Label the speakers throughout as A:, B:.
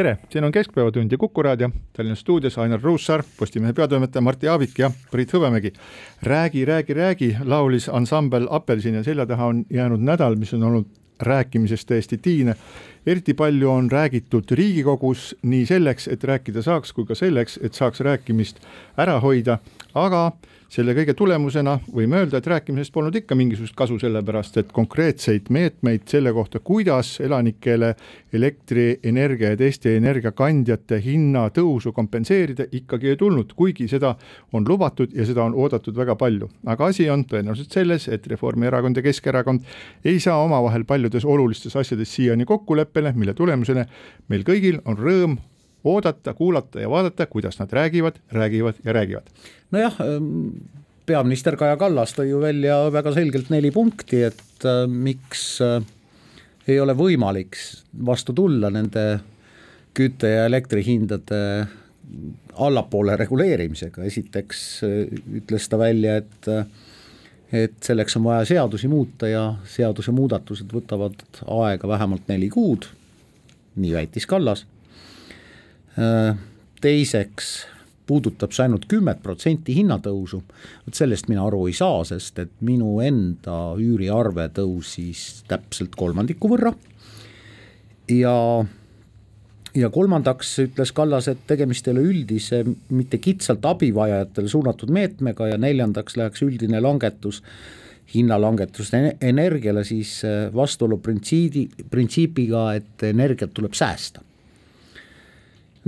A: tere, siin on Keskpäevatund ja Kuku raadio, Tallinna stuudios Ainar Ruussaar, Postimehe peatoimetaja Martti Aavik ja Priit Hõbemägi. räägi, räägi, räägi, laulis ansambel Apelsin ja selja taha on jäänud nädal, mis on olnud rääkimisest täiesti tiine. eriti palju on räägitud Riigikogus nii selleks, et rääkida saaks, kui ka selleks, et saaks rääkimist ära hoida, aga selle kõige tulemusena võime öelda, et rääkimisest polnud ikka mingisugust kasu, sellepärast et konkreetseid meetmeid selle kohta, kuidas elanikele elektrienergia ja teiste energiakandjate hinna tõusu kompenseerida, ikkagi ei tulnud, kuigi seda on lubatud ja seda on oodatud väga palju. aga asi on tõenäoliselt selles, et Reformierakond ja Keskerakond ei saa omavahel paljudes olulistes asjades siiani kokkuleppele, mille tulemusena meil kõigil on rõõm oodata, kuulata ja vaadata, kuidas nad räägivad, räägivad ja räägivad
B: nojah, peaminister Kaja Kallas tõi ju välja väga selgelt neli punkti, et äh, miks äh, ei ole võimalik vastu tulla nende kütte ja elektrihindade allapoole reguleerimisega, esiteks äh, ütles ta välja, et et selleks on vaja seadusi muuta ja seadusemuudatused võtavad aega vähemalt neli kuud, nii väitis Kallas. Teiseks puudutab see ainult kümmet protsenti hinnatõusu, vot sellest mina aru ei saa, sest et minu enda üüriarve tõusis täpselt kolmandiku võrra. Ja ja kolmandaks ütles Kallas, et tegemist ei ole üldise, mitte kitsalt abivajajatele suunatud meetmega ja neljandaks läheks üldine langetus, hinnalangetus energiale siis vastuolu printsiidi, printsiibiga, et energiat tuleb säästa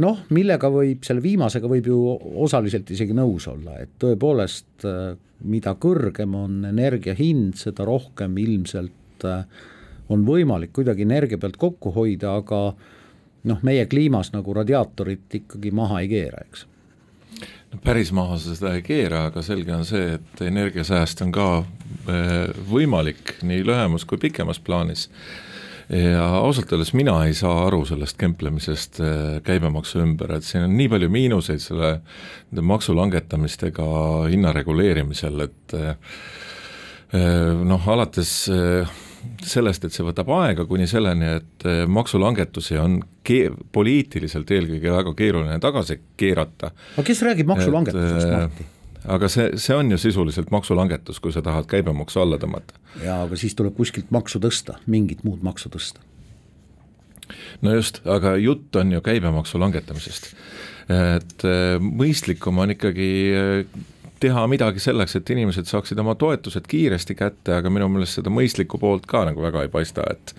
B: noh, millega võib, selle viimasega võib ju osaliselt isegi nõus olla, et tõepoolest mida kõrgem on energia hind, seda rohkem ilmselt on võimalik kuidagi energia pealt kokku hoida, aga noh, meie kliimas nagu radiaatorit ikkagi maha ei keera, eks.
C: No päris maha seda ei keera, aga selge on see, et energiasääst on ka võimalik nii lühemas kui pikemas plaanis ja ausalt öeldes mina ei saa aru sellest kemplemisest käibemaksu ümber, et siin on nii palju miinuseid selle nende maksulangetamistega hinna reguleerimisel, et noh, alates sellest, et see võtab aega, kuni selleni, et maksulangetusi on ke-, poliitiliselt eelkõige väga keeruline tagasi keerata.
B: aga kes räägib maksulangetusest, Martti?
C: Aga see, see on ju sisuliselt maksulangetus, kui sa tahad käibemaksu alla tõmmata.
B: jaa, aga siis tuleb kuskilt maksu tõsta, mingit muud maksu tõsta.
C: no just, aga jutt on ju käibemaksu langetamisest. et äh, mõistlikum on ikkagi äh, teha midagi selleks, et inimesed saaksid oma toetused kiiresti kätte, aga minu meelest seda mõistlikku poolt ka nagu väga ei paista, et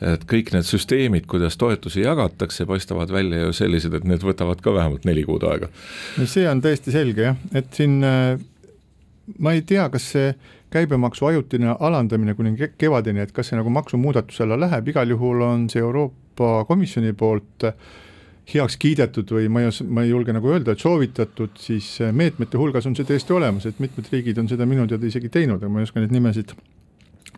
C: et kõik need süsteemid, kuidas toetusi jagatakse, paistavad välja ju sellised, et need võtavad ka vähemalt neli kuud aega.
A: no see on täiesti selge jah, et siin äh, ma ei tea, kas see käibemaksu ajutine alandamine kuni ke- kevadeni, et kas see nagu maksumuudatuse alla läheb, igal juhul on see Euroopa Komisjoni poolt heaks kiidetud või ma ei ma ei julge nagu öelda, et soovitatud, siis meetmete hulgas on see tõesti olemas, et mitmed riigid on seda minu teada isegi teinud, aga ma ei oska neid nimesid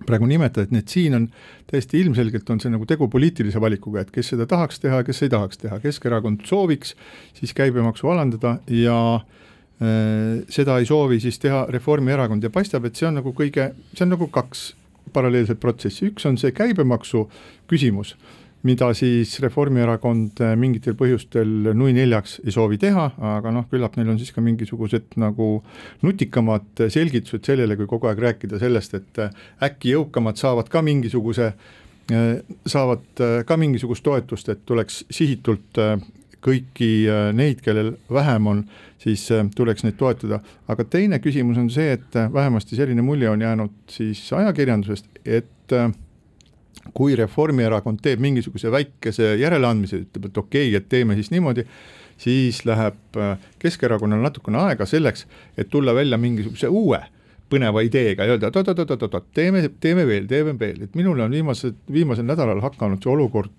A: praegu nimetada, et need siin on täiesti ilmselgelt on see nagu tegu poliitilise valikuga, et kes seda tahaks teha, kes ei tahaks teha, Keskerakond sooviks siis käibemaksu alandada ja äh, seda ei soovi siis teha Reformierakond. Ja paistab, et see on nagu kõige, see on nagu kaks paralleelset protsessi, üks on see käibemaksu küsimus, mida siis Reformierakond äh, mingitel põhjustel nui neljaks ei soovi teha, aga noh, küllap neil on siis ka mingisugused nagu nutikamad selgitused sellele, kui kogu aeg rääkida sellest, et äh, äkki jõukamad saavad ka mingisuguse, saavad äh, ka mingisugust toetust, et tuleks sihitult kõiki neid, kellel vähem on, siis tuleks neid toetada. aga teine küsimus on see, et vähemasti selline mulje on jäänud siis ajakirjandusest, et kui Reformierakond teeb mingisuguse väikese järeleandmise, ütleb, et okei okay,, et teeme siis niimoodi, siis läheb Keskerakonnal natukene aega selleks, et tulla välja mingisuguse uue põneva ideega ja öelda, et oot-oot-oot-oot, teeme, teeme veel, teeme veel, et minule on viimased, viimasel nädalal hakanud see olukord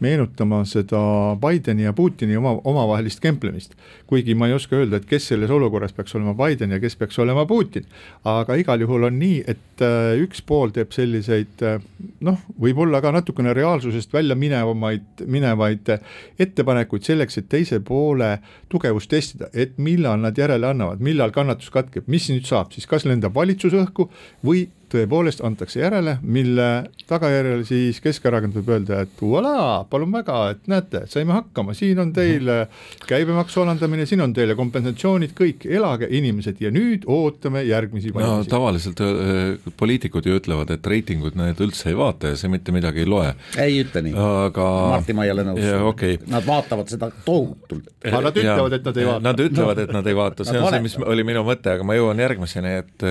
A: meenutama seda Bideni ja Putini oma, omavahelist kemplemist. kuigi ma ei oska öelda, et kes selles olukorras peaks olema Biden ja kes peaks olema Putin. aga igal juhul on nii, et äh, üks pool teeb selliseid äh, noh, võib-olla ka natukene reaalsusest välja minevamaid, minevaid ettepanekuid selleks, et teise poole tugevust testida, et millal nad järele annavad, millal kannatus katkeb, mis nüüd saab siis, kas lendab valitsus õhku või tõepoolest antakse järele, mille tagajärjel siis Keskerakond võib öelda, et voilà, palun väga, et näete, saime hakkama, siin on teile käibemaksu alandamine, siin on teile kompensatsioonid, kõik, elage inimesed ja nüüd ootame järgmisi
C: no
A: valimisi.
C: tavaliselt äh, poliitikud ju ütlevad, et reitingud need üldse ei vaata ja see mitte midagi ei loe,
B: ei ütle nii
C: aga
B: Martin, ma ei ole nõus
C: okei.
B: Nad vaatavad seda tohutult.
A: aga nad ütlevad, et nad ei vaata.
C: Nad ütlevad, et nad ei vaata, see on see, mis oli minu mõte, aga ma jõuan järgmiseni, et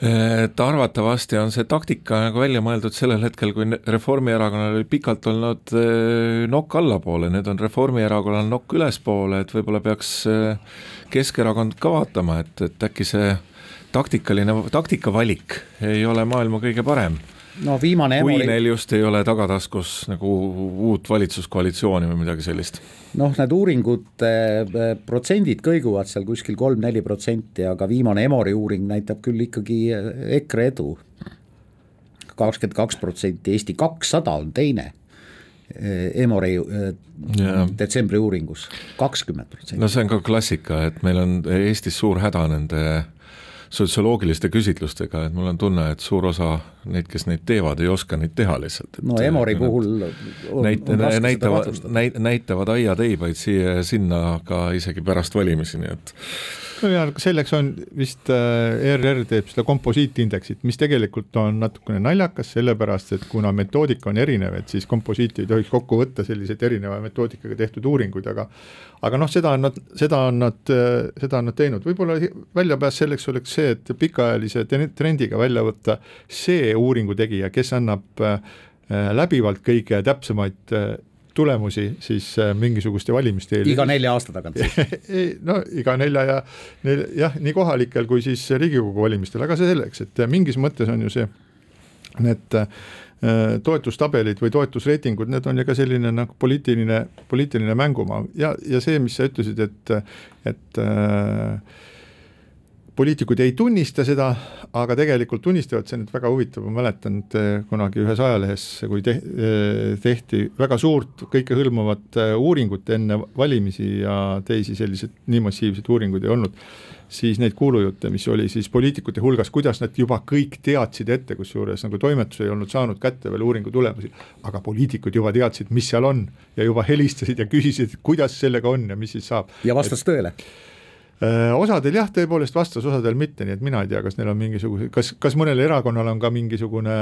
C: et arvatavasti on see taktika nagu välja mõeldud sellel hetkel, kui Reformierakonnal oli pikalt olnud eh, nokk allapoole, nüüd on Reformierakonnal nokk ülespoole, et võib-olla peaks eh, Keskerakond ka vaatama, et, et äkki see taktikaline, taktikavalik ei ole maailma kõige parem
B: no viimane
C: kui
B: Emori,
C: neil just ei ole tagataskus nagu uut valitsuskoalitsiooni või midagi sellist.
B: noh, need uuringute eh, protsendid kõiguvad seal kuskil kolm-neli protsenti, aga viimane Emori uuring näitab küll ikkagi eh, EKRE edu. kakskümmend kaks protsenti, Eesti kakssada on teine eh, Emori detsembri uuringus, kakskümmend protsenti.
C: no see on ka klassika, et meil on Eestis suur häda nende sotsioloogiliste küsitlustega, et mul on tunne, et suur osa neid, kes neid teevad, ei oska neid teha lihtsalt.
B: no Emori puhul on,
C: näit-
B: on raske seda
C: näitavad,
B: kahtlustada.
C: näit- näitavad aiateibaid siia ja sinna ka isegi pärast valimisi, nii et
A: no ja selleks on vist äh, ERR teeb seda komposiitindeksit, mis tegelikult on natukene naljakas, sellepärast et kuna metoodika on erinev, et siis komposiiti ei tohiks kokku võtta selliseid erineva metoodikaga tehtud uuringuid, aga aga noh, seda on nad, seda on nad, seda on nad teinud, võib-olla väljapääs selleks oleks see, et pikaajalise trendiga välja võtta see uuringu tegija, kes annab äh, läbivalt kõige täpsemaid äh, tulemusi siis äh, mingisuguste valimiste eel
B: iga nelja aasta tagant siis.
A: ei no iga nelja ja nel, jah, nii kohalikel kui siis Riigikogu valimistel, aga see selleks, et mingis mõttes on ju see, need äh, toetustabelid või toetusreitingud, need on ju ka selline nagu poliitiline, poliitiline mängumaa ja, ja see, mis sa ütlesid, et, et äh, poliitikud ei tunnista seda, aga tegelikult tunnistavad, see on nüüd väga huvitav, ma mäletan, et eh, kunagi ühes ajalehes, kui te, eh, tehti väga suurt kõikehõlmavat eh, uuringut enne valimisi ja teisi selliseid nii massiivseid uuringuid ei olnud, siis neid kuulujutte, mis oli siis poliitikute hulgas, kuidas nad juba kõik teadsid ette, kusjuures nagu toimetus ei olnud saanud kätte veel uuringu tulemusi, aga poliitikud juba teadsid, mis seal on ja juba helistasid ja küsisid, kuidas sellega on ja mis siis saab.
B: ja vastas tõele
A: Äh, osadel jah, tõepoolest vastas, osadel mitte, nii et mina ei tea, kas neil on mingisuguse, kas, kas mõnel erakonnal on ka mingisugune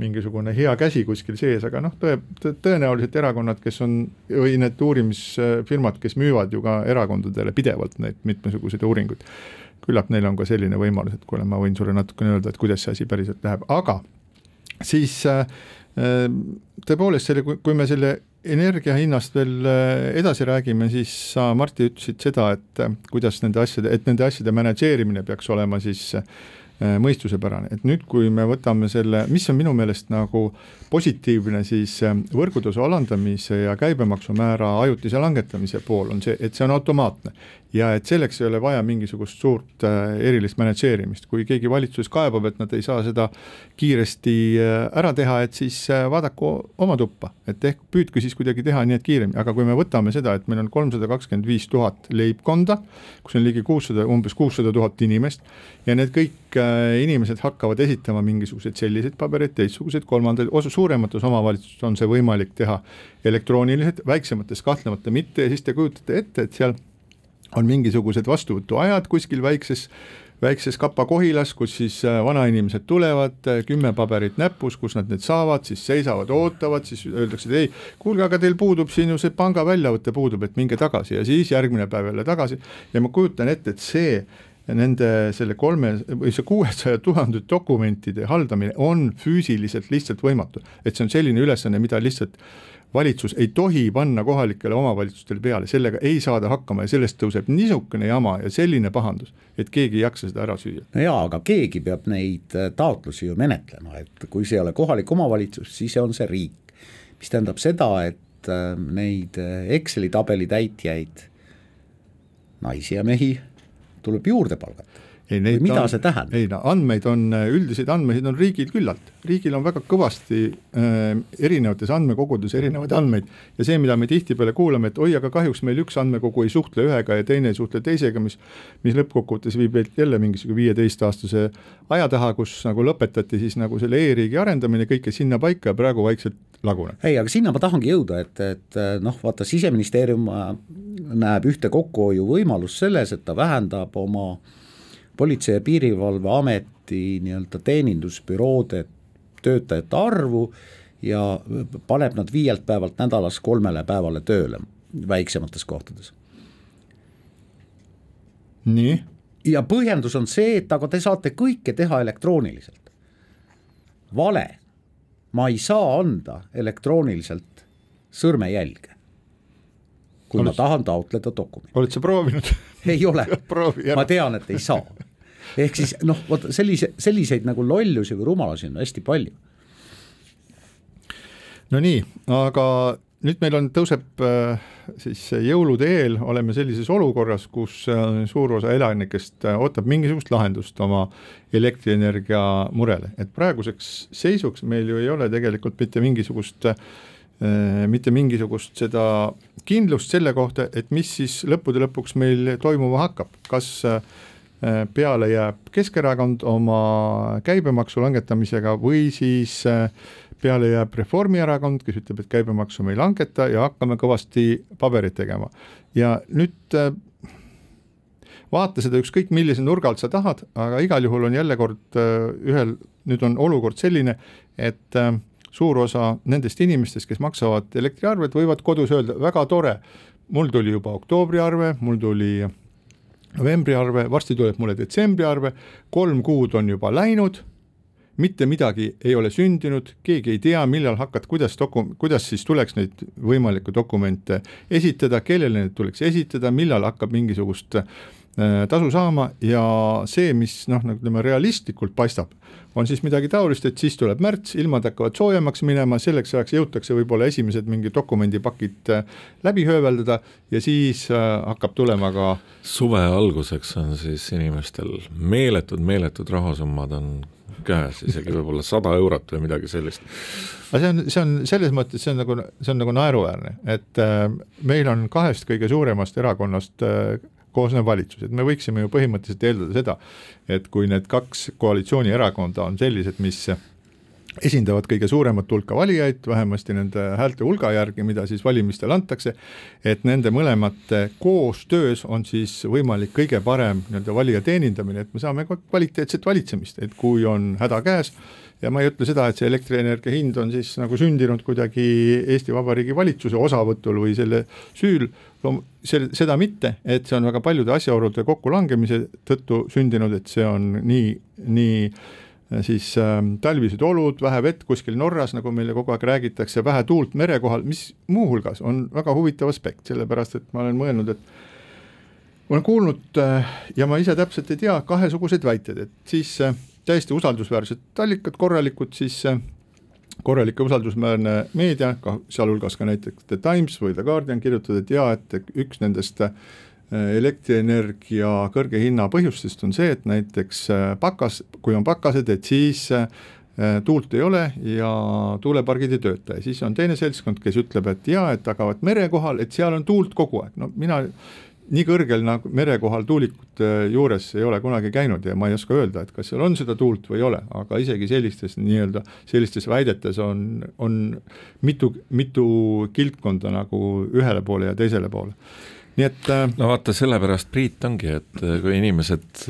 A: mingisugune hea käsi kuskil sees, aga noh, tõe, tõenäoliselt erakonnad, kes on või need uurimisfirmad, kes müüvad ju ka erakondadele pidevalt neid mitmesuguseid uuringuid, küllap neil on ka selline võimalus, et kuule, ma võin sulle natukene öelda, et kuidas see asi päriselt läheb, aga siis äh, tõepoolest selle, kui me selle energia hinnast veel äh, edasi räägime, siis sa, Martti, ütlesid seda, et äh, kuidas nende asjade, et nende asjade manageerimine peaks olema siis äh, mõistusepärane, et nüüd, kui me võtame selle, mis on minu meelest nagu positiivne, siis võrgutasu alandamise ja käibemaksumäära ajutise langetamise pool on see, et see on automaatne ja et selleks ei ole vaja mingisugust suurt äh, erilist manageerimist, kui keegi valitsuses kaebab, et nad ei saa seda kiiresti äh, ära teha, et siis äh, vaadaku oma tuppa, et ehk püüdke siis kuidagi teha nii, et kiiremini, aga kui me võtame seda, et meil on kolmsada kakskümmend viis tuhat leibkonda, kus on ligi kuussada, umbes kuussada tuhat inimest ja need kõik inimesed hakkavad esitama mingisuguseid selliseid pabereid, teistsuguseid, kolmandaid, suuremates omavalitsustes on see võimalik teha elektrooniliselt, väiksemates kahtlemata mitte ja siis te kujutate ette, et seal on mingisugused vastuvõtuajad kuskil väikses väikses Kapa-Kohilas, kus siis äh, vanainimesed tulevad, äh, kümme paberit näpus, kus nad need saavad, siis seisavad, ootavad, siis öeldakse, et ei, kuulge, aga teil puudub siin ju see panga väljavõte puudub, et minge tagasi. Ja siis järgmine päev jälle tagasi. Ja ma kujutan ette, et see nende selle kolme või see kuuesaja tuhande dokumentide haldamine on füüsiliselt lihtsalt võimatu, et see on selline ülesanne, mida lihtsalt valitsus ei tohi panna kohalikele omavalitsustele peale, sellega ei saada hakkama ja sellest tõuseb niisugune jama ja selline pahandus, et keegi ei jaksa seda ära süüa.
B: no jaa, aga keegi peab neid äh, taotlusi ju menetlema, et kui see ei ole kohalik omavalitsus, siis on see riik. mis tähendab seda, et äh, neid äh, Exceli tabeli täitjaid, naisi ja mehi, tuleb juurde palgata
A: ei, neid
B: mida see tähendab?
A: ei no andmeid on, üldiseid andmeid on riigil küllalt, riigil on väga kõvasti äh, erinevates andmekogudes erinevaid andmeid ja see, mida me tihtipeale kuuleme, et oi, aga kahjuks meil üks andmekogu ei suhtle ühega ja teine ei suhtle teisega, mis mis lõppkokkuvõttes viib jälle mingisuguse viieteistaastase aja taha, kus nagu lõpetati siis nagu selle e-riigi arendamine, kõike sinna paika ja praegu vaikselt laguneb.
B: ei, aga sinna ma tahangi jõuda, et, et noh, vaata siseministeerium äh, näeb ühte kokkuhoiuvõimalust selles, et ta vähendab oma äh, politsei- ja piirivalveameti nii-öelda teenindusbüroode töötajate arvu ja paneb nad viielt päevalt nädalas kolmele päevale tööle väiksemates kohtades.
A: nii?
B: ja põhjendus on see, et aga te saate kõike teha elektrooniliselt. vale, ma ei saa anda elektrooniliselt sõrmejälge kui oled, ma tahan taotleda dokumenti.
A: oled sa proovinud?
B: ei ole ma tean, et ei saa ehk siis noh, vot sellise, selliseid nagu lollusi või rumalusi on hästi palju.
A: no nii, aga nüüd meil on, tõuseb äh, siis jõulude eel, oleme sellises olukorras, kus äh, suur osa elanikest äh, ootab mingisugust lahendust oma elektrienergia murele, et praeguseks seisuks meil ju ei ole tegelikult mitte mingisugust mitte mingisugust seda kindlust selle kohta, et mis siis lõppude lõpuks meil toimuma hakkab, kas äh, peale jääb Keskerakond oma käibemaksu langetamisega või siis äh, peale jääb Reformierakond, kes ütleb, et käibemaksu me ei langeta ja hakkame kõvasti paberit tegema. ja nüüd äh, vaata seda ükskõik millise nurga alt sa tahad, aga igal juhul on jälle kord ühel, nüüd on olukord selline, et suur osa nendest inimestest, kes maksavad elektriarved, võivad kodus öelda, väga tore, mul tuli juba oktoobriarve, mul tuli novembri arve, varsti tuleb mulle detsembri arve, kolm kuud on juba läinud, mitte midagi ei ole sündinud, keegi ei tea, millal hakkad, kuidas doku-, kuidas siis tuleks neid võimalikke dokumente esitada, kellele need tuleks esitada, millal hakkab mingisugust äh, tasu saama ja see, mis noh, nagu ütleme realistlikult paistab, on siis midagi taolist, et siis tuleb märts, ilmad hakkavad soojemaks minema, selleks ajaks jõutakse võib-olla esimesed mingid dokumendipakid äh, läbi hööveldada ja siis äh, hakkab tulema ka
C: suve alguseks on siis inimestel meeletud, meeletud rahasummad on käes, isegi võib-olla sada eurot või midagi sellist.
A: aga see on, see on selles mõttes, see on nagu, see on nagu naeruväärne, et äh, meil on kahest kõige suuremast erakonnast äh, koosnev valitsus, et me võiksime ju põhimõtteliselt eeldada seda, et kui need kaks koalitsioonierakonda on sellised, mis esindavad kõige suuremat hulka valijaid, vähemasti nende häälte hulga järgi, mida siis valimistel antakse, et nende mõlemate koostöös on siis võimalik kõige parem nii-öelda valija teenindamine, et me saame ka kvaliteetset valitsemist, et kui on häda käes, ja ma ei ütle seda, et see elektrienergia hind on siis nagu sündinud kuidagi Eesti Vabariigi valitsuse osavõtul või selle süül, sel-, seda mitte, et see on väga paljude asjaolude kokkulangemise tõttu sündinud, et see on nii, nii siis äh, talvised olud, vähe vett kuskil Norras, nagu meile kogu aeg räägitakse, vähe tuult mere kohal, mis muuhulgas on väga huvitav aspekt, sellepärast et ma olen mõelnud, et ma olen kuulnud äh, ja ma ise täpselt ei tea, kahesuguseid väiteid, et siis äh, täiesti usaldusväärsed allikad, korralikud siis äh, korralik ja usaldusväärne meedia, ka sealhulgas ka näiteks The Times või The Guardian kirjutavad, et jaa, et üks nendest äh, elektrienergia kõrge hinna põhjustest on see, et näiteks äh, pakas, kui on pakased, et siis tuult ei ole ja tuulepargid ei tööta. Ja siis on teine seltskond, kes ütleb, et jaa, et aga vot mere kohal, et seal on tuult kogu aeg, no mina nii kõrgel nagu mere kohal tuulikute juures ei ole kunagi käinud ja ma ei oska öelda, et kas seal on seda tuult või ei ole, aga isegi sellistes nii-öelda, sellistes väidetes on, on mitu, mitu kildkonda nagu ühele poole ja teisele poole. Nii et äh,
C: no vaata, sellepärast Priit ongi, et äh, kui inimesed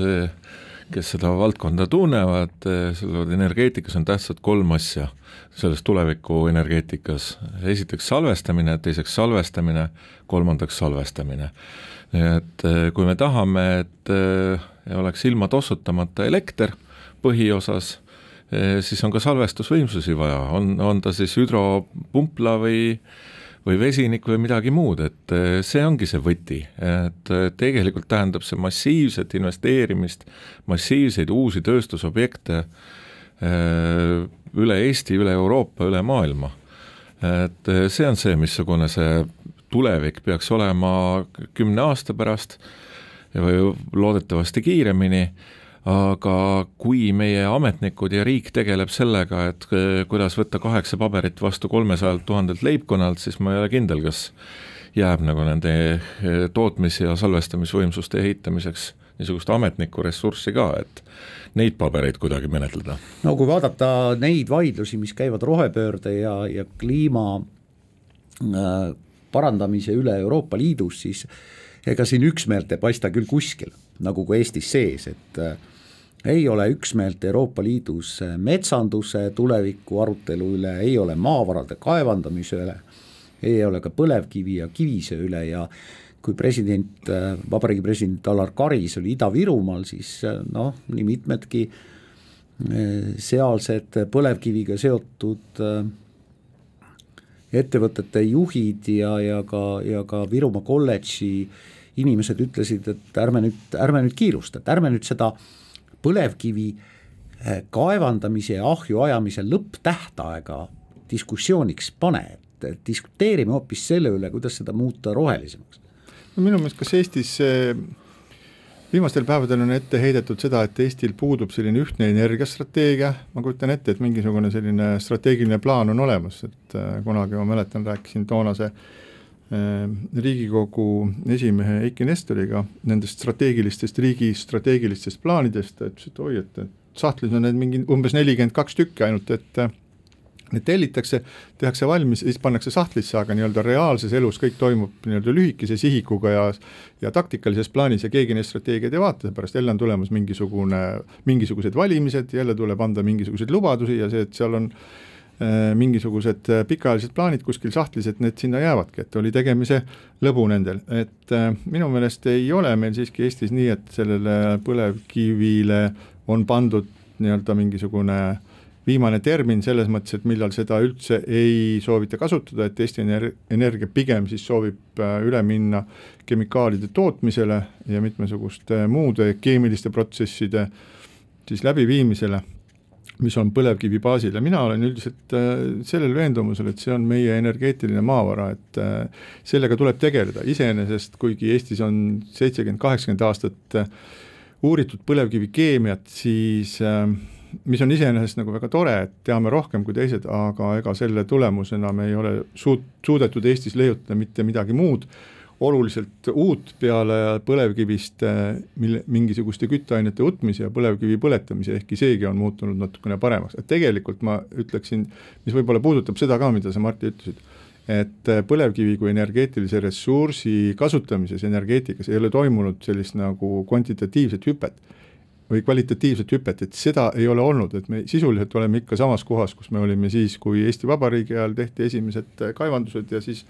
C: kes seda valdkonda tunnevad, ütlevad energeetikas on tähtsad kolm asja selles tuleviku energeetikas, esiteks salvestamine, teiseks salvestamine, kolmandaks salvestamine. Et kui me tahame, et oleks ilma tossutamata elekter põhiosas, siis on ka salvestusvõimsusi vaja, on, on ta siis hüdropumpla või või vesinik või midagi muud, et see ongi see võti, et tegelikult tähendab see massiivset investeerimist, massiivseid uusi tööstusobjekte üle Eesti, üle Euroopa, üle maailma. et see on see, missugune see tulevik peaks olema kümne aasta pärast või loodetavasti kiiremini, aga kui meie ametnikud ja riik tegeleb sellega, et kuidas võtta kaheksa paberit vastu kolmesajalt tuhandelt leibkonnalt, siis ma ei ole kindel, kas jääb nagu nende tootmis- ja salvestamisvõimsuste ehitamiseks niisugust ametniku ressurssi ka, et neid pabereid kuidagi menetleda.
B: no kui vaadata neid vaidlusi, mis käivad rohepöörde ja, ja kliima äh, parandamise üle Euroopa Liidus, siis ega siin üksmeelt ei paista küll kuskil, nagu ka Eestis sees, et äh, ei ole üksmeelt Euroopa Liidus äh, metsanduse tuleviku arutelu üle, ei ole maavarade kaevandamise üle, ei ole ka põlevkivi ja kivisöe üle ja kui president, äh, vabariigi president Alar Karis oli Ida-Virumaal, siis noh, nii mitmedki sealsed põlevkiviga seotud äh, ettevõtete juhid ja, ja ka, ja ka Virumaa kolledži inimesed ütlesid, et ärme nüüd, ärme nüüd kiirusta, et ärme nüüd seda põlevkivi eh, kaevandamise ja ahju ajamise lõpptähtaega diskussiooniks pane, et diskuteerime hoopis selle üle, kuidas seda muuta rohelisemaks.
A: no minu meelest, kas Eestis see viimastel päevadel on ette heidetud seda, et Eestil puudub selline ühtne energiastrateegia, ma kujutan ette, et mingisugune selline strateegiline plaan on olemas, et äh, kunagi ma mäletan, rääkisin toonase äh, Riigikogu esimehe Eiki Nestoriga nendest strateegilistest, riigi strateegilistest plaanidest, ta ütles, et oi, et, sahtlis on need mingi umbes nelikümmend kaks tükki ainult, et äh, Need tellitakse, tehakse valmis, siis pannakse sahtlisse, aga nii-öelda reaalses elus kõik toimub nii-öelda lühikese sihikuga ja ja taktikalises plaanis ja keegi neid strateegiaid ei vaata, seepärast jälle on tulemas mingisugune, mingisugused valimised, jälle tuleb anda mingisuguseid lubadusi ja see, et seal on äh, mingisugused pikaajalised plaanid kuskil sahtlis, et need sinna jäävadki, et oli tegemise lõbu nendel, et äh, minu meelest ei ole meil siiski Eestis nii, et sellele põlevkivile on pandud nii-öelda mingisugune äh, viimane termin selles mõttes, et millal seda üldse ei soovita kasutada, et Eesti Energia pigem siis soovib äh, üle minna kemikaalide tootmisele ja mitmesuguste muude keemiliste protsesside siis läbiviimisele, mis on põlevkivi baasil. Ja mina olen üldiselt äh, sellel veendumusel, et see on meie energeetiline maavara, et äh, sellega tuleb tegeleda, iseenesest kuigi Eestis on seitsekümmend, kaheksakümmend aastat uuritud põlevkivikeemiat, siis äh, mis on iseenesest nagu väga tore, et teame rohkem kui teised, aga ega selle tulemusena me ei ole suut-, suudetud Eestis leiutada mitte midagi muud, oluliselt uut peale põlevkivist mille, mingisuguste kütteainete utmise ja põlevkivi põletamise, ehkki seegi on muutunud natukene paremaks, et tegelikult ma ütleksin, mis võib-olla puudutab seda ka, mida sa, Martti, ütlesid, et põlevkivi kui energeetilise ressursi kasutamises energeetikas ei ole toimunud sellist nagu kvantitatiivset hüpet või kvalitatiivset hüpet, et seda ei ole olnud, et me sisuliselt oleme ikka samas kohas, kus me olime siis, kui Eesti Vabariigi ajal tehti esimesed kaevandused ja siis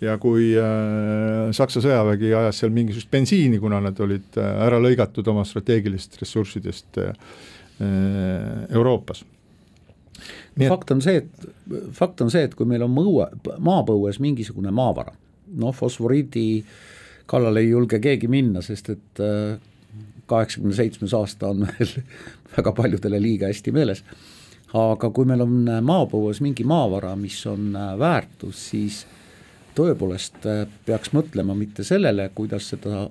A: ja kui äh, Saksa sõjavägi ajas seal mingisugust bensiini, kuna nad olid äh, ära lõigatud oma strateegilistest ressurssidest äh, Euroopas.
B: Et... fakt on see, et, fakt on see, et kui meil on mõue, maapõues mingisugune maavara, noh fosforiidi kallale ei julge keegi minna, sest et äh, kaheksakümne seitsmes aasta on veel väga paljudele liiga hästi meeles. aga kui meil on maapõues mingi maavara, mis on äh, väärtus, siis tõepoolest äh, peaks mõtlema mitte sellele, kuidas seda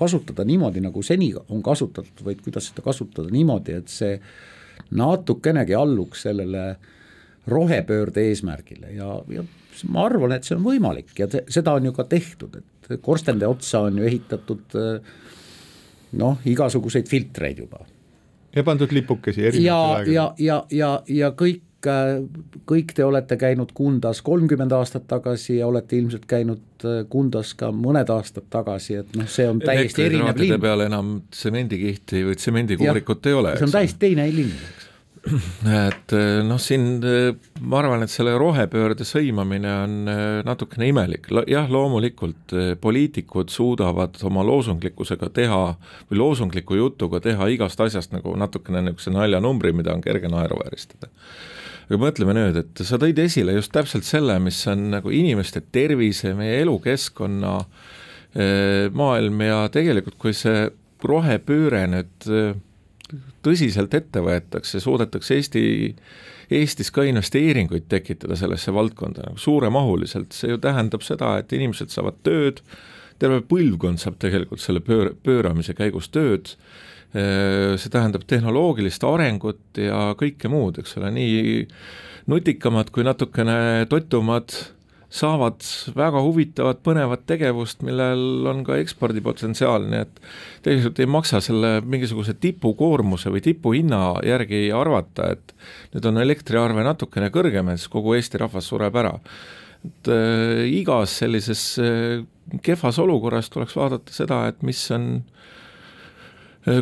B: kasutada niimoodi, nagu seni on kasutatud, vaid kuidas seda kasutada niimoodi, et see natukenegi alluks sellele rohepöörde eesmärgile ja, ja ma arvan, et see on võimalik ja te, seda on ju ka tehtud, et korstende otsa on ju ehitatud äh, noh, igasuguseid filtreid juba.
A: ja pandud lipukesi
B: erinevatel aegadel. ja, ja, ja, ja kõik kõik te olete käinud Kundas kolmkümmend aastat tagasi ja olete ilmselt käinud äh, Kundas ka mõned aastad tagasi, et noh, see on täiesti erinev linn.
C: peal enam tsemendikihti või tsemendikuurikut ei ole.
B: see on täiesti teine linn,
C: et eh, noh, siin eh, ma arvan, et selle rohepöörde sõimamine on natukene imelik, jah, loomulikult poliitikud suudavad oma loosunglikkusega teha või loosungliku jutuga teha igast asjast nagu natukene niisuguse naljanumbri, mida on kerge naeruvääristada aga mõtleme nüüd, et sa tõid esile just täpselt selle, mis on nagu inimeste tervise, meie elukeskkonna maailm ja tegelikult, kui see rohepööre nüüd tõsiselt ette võetakse, suudetakse Eesti, Eestis ka investeeringuid tekitada sellesse valdkonda nagu suuremahuliselt, see ju tähendab seda, et inimesed saavad tööd, terve põlvkond saab tegelikult selle pöör-, pööramise käigus tööd, see tähendab tehnoloogilist arengut ja kõike muud, eks ole, nii nutikamad kui natukene totumad saavad väga huvitavat põnevat tegevust, millel on ka ekspordipotentsiaal, nii et tegelikult ei maksa selle mingisuguse tipukoormuse või tipuhinna järgi arvata, et nüüd on elektriarve natukene kõrgem ja siis kogu Eesti rahvas sureb ära. et äh, igas sellises äh, kehvas olukorras tuleks vaadata seda, et mis on äh,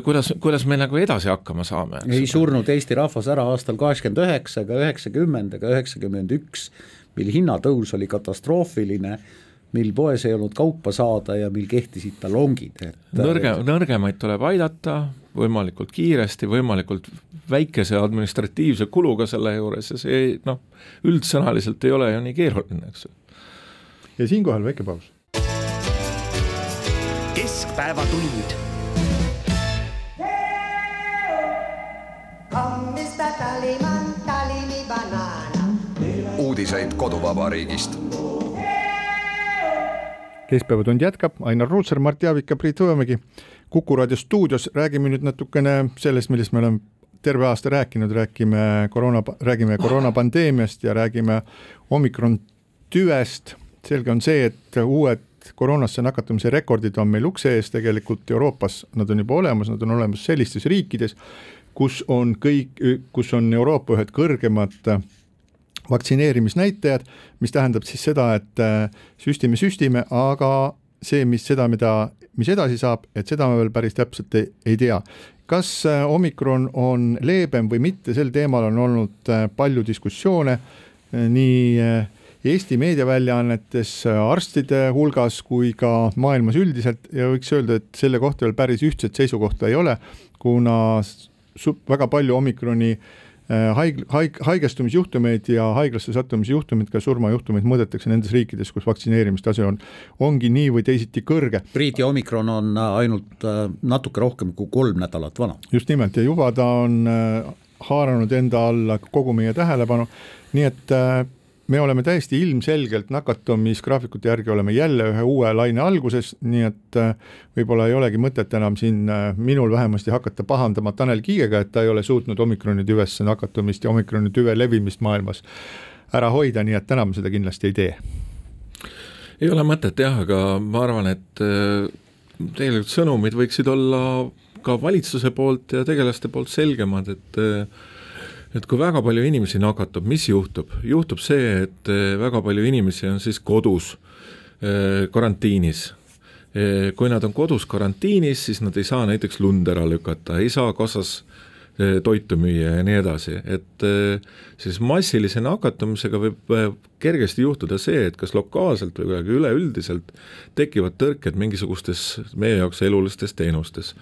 C: kuidas, kuidas me nagu edasi hakkama saame.
B: ei surnud Eesti rahvas ära aastal kaheksakümmend üheksa ega üheksakümmend ega üheksakümmend üks mil hinnatõus oli katastroofiline, mil poes ei olnud kaupa saada ja mil kehtisid talongid, et
C: nõrge, nõrgemaid tuleb aidata võimalikult kiiresti, võimalikult väikese administratiivse kuluga selle juures ja see noh, üldsõnaliselt ei ole ju nii keeruline, eks ju.
A: ja siinkohal väike paus.
D: keskpäevatund.
E: Tallyman, tally me banana.
F: uudiseid koduvabariigist.
A: keskpäevatund jätkab, Ainar Ruussaar, Mart Jaavik ja Priit Hõbemägi. kuku raadio stuudios räägime nüüd natukene sellest, millest me oleme terve aasta rääkinud, räägime koroona, räägime koroonapandeemiast ja räägime omikron tüvest. selge on see, et uued koroonasse nakatumise rekordid on meil ukse ees tegelikult Euroopas, nad on juba olemas, nad on olemas sellistes riikides, kus on kõik, kus on Euroopa ühed kõrgemad vaktsineerimisnäitajad, mis tähendab siis seda, et äh, süstime, süstime, aga see, mis seda, mida, mis edasi saab, et seda me veel päris täpselt ei, ei tea. kas äh, omikron on leebem või mitte, sel teemal on olnud äh, palju diskussioone nii Eesti meediaväljaannetes, arstide hulgas kui ka maailmas üldiselt ja võiks öelda, et selle kohta veel päris ühtset seisukohta ei ole, kuna väga palju omikroni äh, haig-, haig-, haigestumisjuhtumeid ja haiglasse sattumisjuhtumeid, ka surmajuhtumeid mõõdetakse nendes riikides, kus vaktsineerimistase on, ongi nii või teisiti kõrge.
B: Priit ja omikron on äh, ainult äh, natuke rohkem kui kolm nädalat vana.
A: just nimelt ja juba ta on haaranud enda alla kogu meie tähelepanu, nii et me oleme täiesti ilmselgelt nakatumisgraafikute järgi oleme jälle ühe uue laine alguses, nii et äh, võib-olla ei olegi mõtet enam siin äh, minul vähemasti hakata pahandama Tanel Kiigega, et ta ei ole suutnud omikroni tüvesse nakatumist ja omikroni tüve levimist maailmas ära hoida, nii et täna me seda kindlasti ei tee.
C: ei ole mõtet jah, aga ma arvan, et äh, tegelikult sõnumid võiksid olla ka valitsuse poolt ja tegelaste poolt selgemad, et et kui väga palju inimesi nakatub, mis juhtub? juhtub see, et eh, väga palju inimesi on siis kodus eh, karantiinis kui nad on kodus karantiinis, siis nad ei saa näiteks lund ära lükata, ei saa kassas eh, toitu müüa ja nii edasi, et eh, siis massilise nakatumisega võib eh, kergesti juhtuda see, et kas lokaalselt või kuidagi üleüldiselt tekivad tõrked mingisugustes meie jaoks elulistes teenustes.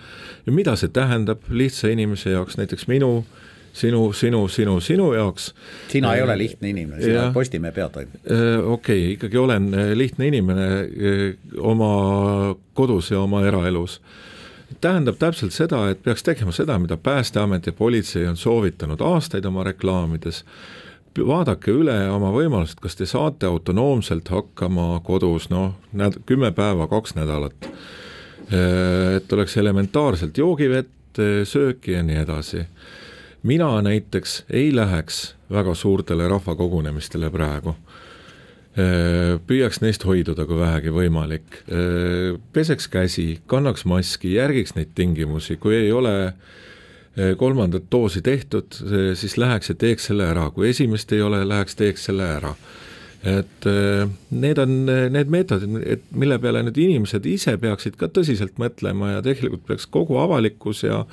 C: ja mida see tähendab lihtsa inimese jaoks, näiteks minu äh, sinu, sinu, sinu, sinu jaoks.
B: sina ei ole lihtne inimene, sina oled Postimehe peatoimetaja.
C: okei okay,, ikkagi olen äh, lihtne inimene äh, oma kodus ja oma eraelus tähendab täpselt seda, et peaks tegema seda, mida Päästeamet ja politsei on soovitanud aastaid oma reklaamides, vaadake üle oma võimalused, kas te saate autonoomselt hakkama kodus noh, näed, kümme päeva, kaks nädalat. Äh, et oleks elementaarselt joogivett, sööki ja nii edasi mina näiteks ei läheks väga suurtele rahvakogunemistele praegu. Äh, püüaks neist hoiduda, kui vähegi võimalik. Äh, peseks käsi, kannaks maski, järgiks neid tingimusi, kui ei ole äh, kolmandat doosi tehtud, siis läheks ja teeks selle ära, kui esimest ei ole, läheks teeks selle ära et äh, need on äh, need meetodid, et mille peale nüüd inimesed ise peaksid ka tõsiselt mõtlema ja tegelikult peaks kogu avalikkus ja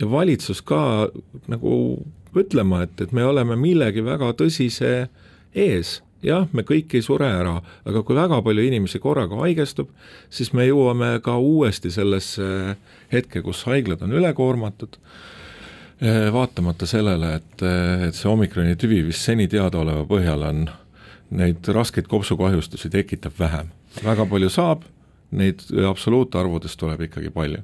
C: ja valitsus ka nagu ütlema, et, et me oleme millegi väga tõsise ees. Jah, me kõik ei sure ära, aga kui väga palju inimesi korraga haigestub, siis me jõuame ka uuesti sellesse hetke, kus haiglad on ülekoormatud, äh, vaatamata sellele, et, et see omikroni tüvi vist seni teadaoleva põhjal on neid raskeid kopsukahjustusi tekitab vähem. väga palju saab, neid absoluutarvudes tuleb ikkagi palju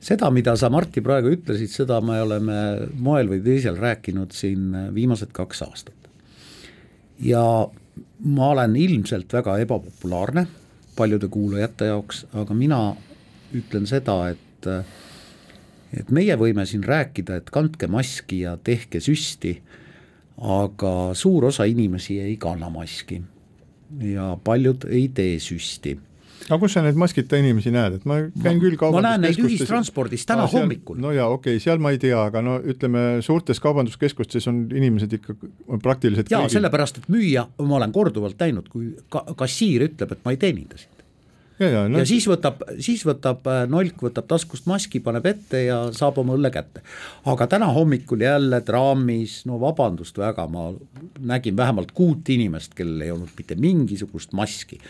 B: seda, mida sa, Martti, praegu ütlesid, seda me oleme moel või teisel rääkinud siin viimased kaks aastat. ja ma olen ilmselt väga ebapopulaarne paljude kuulajate jaoks, aga mina ütlen seda, et et meie võime siin rääkida, et kandke maski ja tehke süsti aga suur osa inimesi ei kanna maski ja paljud ei tee süsti.
A: Aga kus sa neid maskita inimesi näed, et ma käin küll
B: ma näen neid ühistranspordis täna no, seal, hommikul.
A: no jaa, okei okay,, seal ma ei tea, aga no ütleme, suurtes kaubanduskeskustes on inimesed ikka praktiliselt
B: jaa, sellepärast, et müüa, ma olen korduvalt näinud, kui ka kassiir ütleb, et ma ei teeninda sind ja, ja, no. ja siis võtab, siis võtab äh, nolk, võtab taskust maski, paneb ette ja saab oma õlle kätte. aga täna hommikul jälle traamis, no vabandust väga, ma nägin vähemalt kuut inimest, kellel ei olnud mitte mingisugust maski.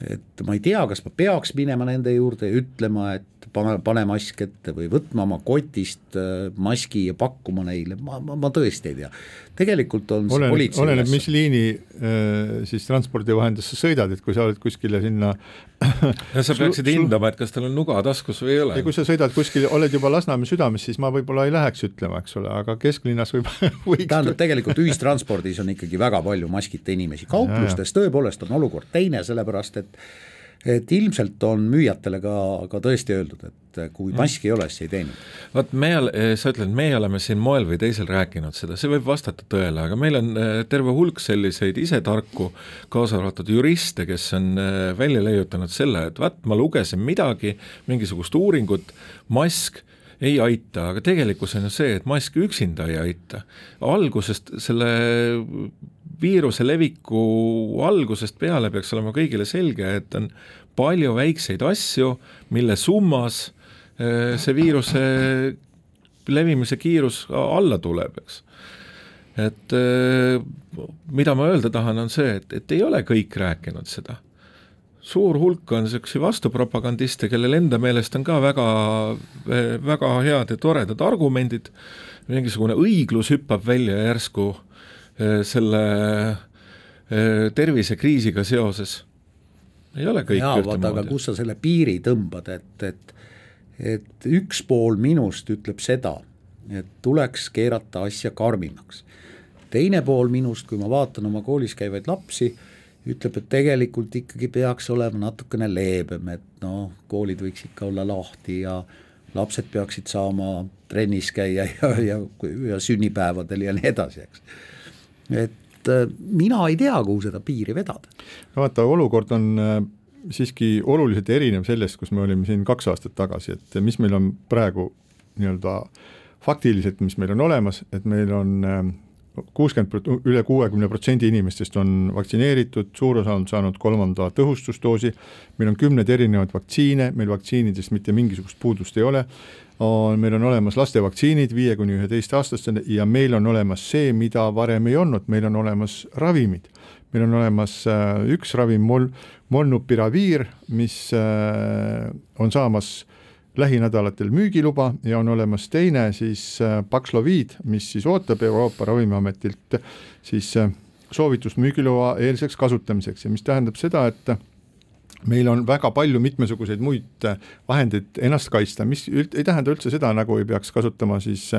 B: et ma ei tea, kas ma peaks minema nende juurde ja ütlema, et pane, pane mask ette või võtma oma kotist äh, maski ja pakkuma neile, ma, ma, ma tõesti ei tea. tegelikult on
A: oleneb, politsei oleneb, mis liini äh, siis transpordivahendisse sõidad, et kui sa oled kuskile sinna
C: ja sa peaksid hindama, et kas tal on nuga taskus või ei ole.
A: ja kui sa sõidad kuskil, oled juba Lasnamäe südames, siis ma võib-olla ei läheks ütlema, eks ole, aga kesklinnas võib võiks
B: tähendab, tegelikult ühistranspordis on ikkagi väga palju maskita inimesi, kauplustes tõepoolest on olukord teine, sellepärast et et ilmselt on müüjatele ka, ka tõesti öeldud, et kui maski ei ole, siis ei teeni.
C: vot me, eh, sa ütled, meie oleme siin moel või teisel rääkinud seda, see võib vastata tõele, aga meil on eh, terve hulk selliseid isetarku, kaasa arvatud juriste, kes on eh, välja leiutanud selle, et vaat ma lugesin midagi, mingisugust uuringut, mask ei aita, aga tegelikkus on ju see, et mask üksinda ei aita. algusest selle viiruse leviku algusest peale peaks olema kõigile selge, et on palju väikseid asju, mille summas eh, see viiruse levimise kiirus alla tuleb, eks. et eh, mida ma öelda tahan, on see, et, et ei ole kõik rääkinud seda suur hulk on niisuguseid vastupropagandiste, kellel enda meelest on ka väga, väga head ja toredad argumendid, mingisugune õiglus hüppab välja järsku eh, selle eh, tervisekriisiga seoses. ei ole kõik
B: jaa, vaata, aga kus sa selle piiri tõmbad, et, et et üks pool minust ütleb seda, et tuleks keerata asja karmimaks. teine pool minust, kui ma vaatan oma koolis käivaid lapsi, ütleb, et tegelikult ikkagi peaks olema natukene leebem, et noh, koolid võiks ikka olla lahti ja lapsed peaksid saama trennis käia ja, ja, ja sünnipäevadel ja nii edasi, eks. Et äh, mina ei tea, kuhu seda piiri vedada.
A: no vaata, olukord on äh, siiski oluliselt erinev sellest, kus me olime siin kaks aastat tagasi, et mis meil on praegu nii-öelda faktiliselt, mis meil on olemas, et meil on äh, kuuskümmend, üle kuuekümne protsendi inimestest on vaktsineeritud, suur osa on saanud kolmanda tõhustusdoosi, meil on kümneid erinevaid vaktsiine, meil vaktsiinidest mitte mingisugust puudust ei ole, on, meil on olemas lastevaktsiinid viie kuni üheteistaastastele ja meil on olemas see, mida varem ei olnud, meil on olemas ravimid. meil on olemas äh, üks ravim, mol-, molnupiraviir, mis äh, on saamas lähinädalatel müügiluba ja on olemas teine siis äh, Paxlovid, mis siis ootab Euroopa Ravimiametilt siis äh, soovitust müügiloa eelseks kasutamiseks ja mis tähendab seda, et meil on väga palju mitmesuguseid muid äh, vahendeid ennast kaitsta, mis üld, ei tähenda üldse seda, nagu ei peaks kasutama siis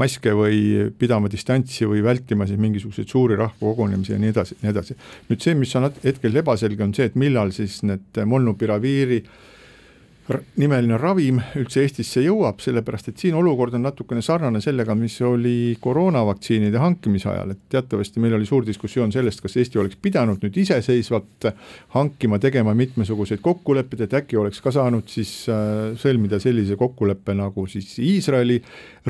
A: maske või pidama distantsi või vältima siis mingisuguseid suuri rahvakogunemisi ja nii edasi, nii edasi. nüüd see, mis on hetkel ebaselge, on see, et millal siis need molnupiraviiri äh, nimeline ravim üldse Eestisse jõuab, sellepärast et siin olukord on natukene sarnane sellega, mis oli koroonavaktsiinide hankimise ajal, et teatavasti meil oli suur diskussioon sellest, kas Eesti oleks pidanud nüüd iseseisvalt hankima, tegema mitmesuguseid kokkuleppeid, et äkki oleks ka saanud siis äh, sõlmida sellise kokkuleppe, nagu siis Iisraeli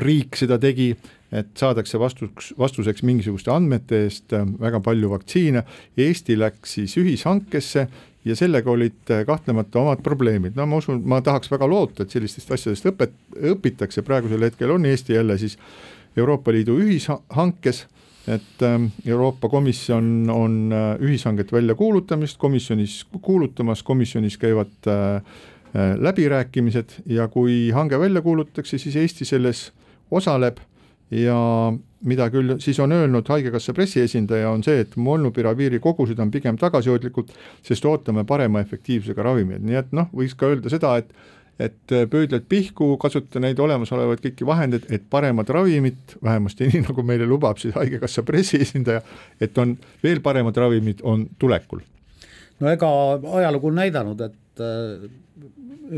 A: riik seda tegi, et saadakse vastuks, vastuseks mingisuguste andmete eest äh, väga palju vaktsiine, Eesti läks siis ühishankesse ja sellega olid äh, kahtlemata omad probleemid, no ma usun, ma tahaks väga loota, et sellistest asjadest õpet-, õpitakse, praegusel hetkel on Eesti jälle siis Euroopa Liidu ühishankes, et ähm, Euroopa Komisjon on äh, ühishanget välja kuulutamist komisjonis kuulutamas, komisjonis käivad äh, läbirääkimised ja kui hange välja kuulutatakse, siis Eesti selles osaleb ja mida küll siis on öelnud Haigekassa pressiesindaja, on see, et molnupiraviiri kogused on pigem tagasihoidlikud, sest ootame parema efektiivsusega ravimeid, nii et noh, võiks ka öelda seda, et et pöödled pihku, kasuta neid olemasolevaid kõiki vahendeid, et paremad ravimid, vähemasti nii, nagu meile lubab siis Haigekassa pressiesindaja, et on veel paremad ravimid, on tulekul.
B: no ega ajalugu on näidanud, et äh,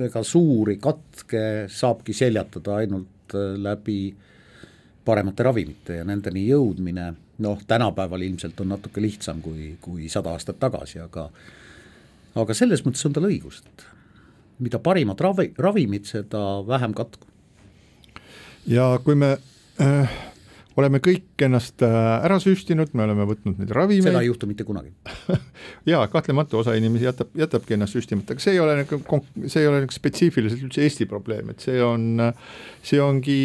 B: ega suuri katke saabki seljatada ainult äh, läbi äh, paremate ravimite ja nendeni jõudmine, noh, tänapäeval ilmselt on natuke lihtsam kui, kui sada aastat tagasi, aga aga selles mõttes on tal õigus, et mida parimad ravi, ravimid, seda vähem katku.
A: ja kui me äh, oleme kõik ennast äh, ära süstinud, me oleme võtnud neid ravimeid.
B: seda ei juhtu mitte kunagi
A: jaa, kahtlemata osa inimesi jätab, jätabki ennast süstimata, aga see ei ole nagu, see ei ole nagu spetsiifiliselt üldse Eesti probleem, et see on, see ongi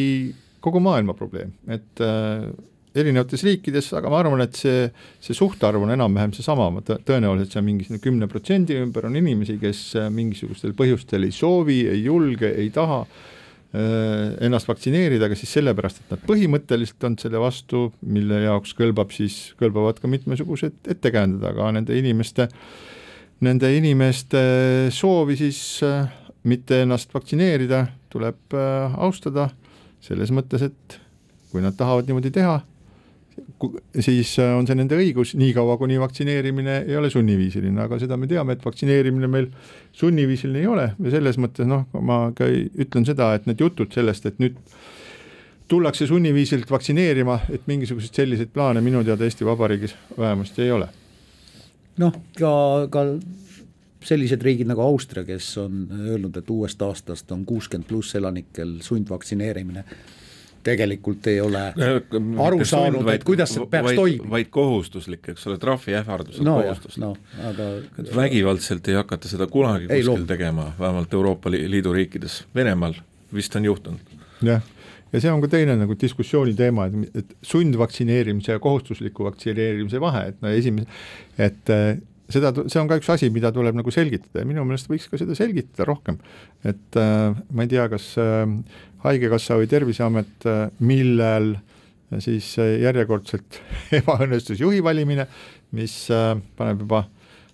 A: kogu maailma probleem, et äh, erinevates riikides, aga ma arvan, et see, see suhtarv on enam-vähem seesama, tõenäoliselt see on mingi kümne protsendi ümber on inimesi, kes äh, mingisugustel põhjustel ei soovi, ei julge, ei taha äh, ennast vaktsineerida, aga siis sellepärast, et nad põhimõtteliselt on selle vastu, mille jaoks kõlbab siis, kõlbavad ka mitmesugused ettekäänded, aga nende inimeste, nende inimeste soovi siis äh, mitte ennast vaktsineerida, tuleb austada selles mõttes, et kui nad tahavad niimoodi teha, siis äh, on see nende õigus, niikaua kuni vaktsineerimine ei ole sunniviisiline, aga seda me teame, et vaktsineerimine meil sunniviisiline ei ole ja selles mõttes noh, ma ka ütlen seda, et need jutud sellest, et nüüd tullakse sunniviisiliselt vaktsineerima, et mingisuguseid selliseid plaane minu teada Eesti Vabariigis vähemasti ei ole.
B: noh, ka, ka sellised riigid nagu Austria, kes on öelnud, et uuest aastast on kuuskümmend pluss elanikel sundvaktsineerimine, tegelikult ei ole aru saanud, et kuidas see peaks
C: vaid,
B: toimima.
C: vaid kohustuslik, eks ole, trahviähvardused
B: no
C: kohustuslik.
B: no aga
C: vägivaldselt ei hakata seda kunagi
B: Ei,
C: kuskil
B: loomulikult.
C: tegema, vähemalt Euroopa Liidu riikides, Venemaal vist on juhtunud.
A: jah, ja see on ka teine nagu diskussiooni teema, et, et sundvaktsineerimise ja kohustusliku vaktsineerimise vahe, et no esimese, et äh, seda, see on ka üks asi, mida tuleb nagu selgitada ja minu meelest võiks ka seda selgitada rohkem. et äh, ma ei tea, kas äh, Haigekassa või Terviseamet äh,, millel siis äh, järjekordselt ebaõnnestus juhi valimine, mis äh, paneb juba,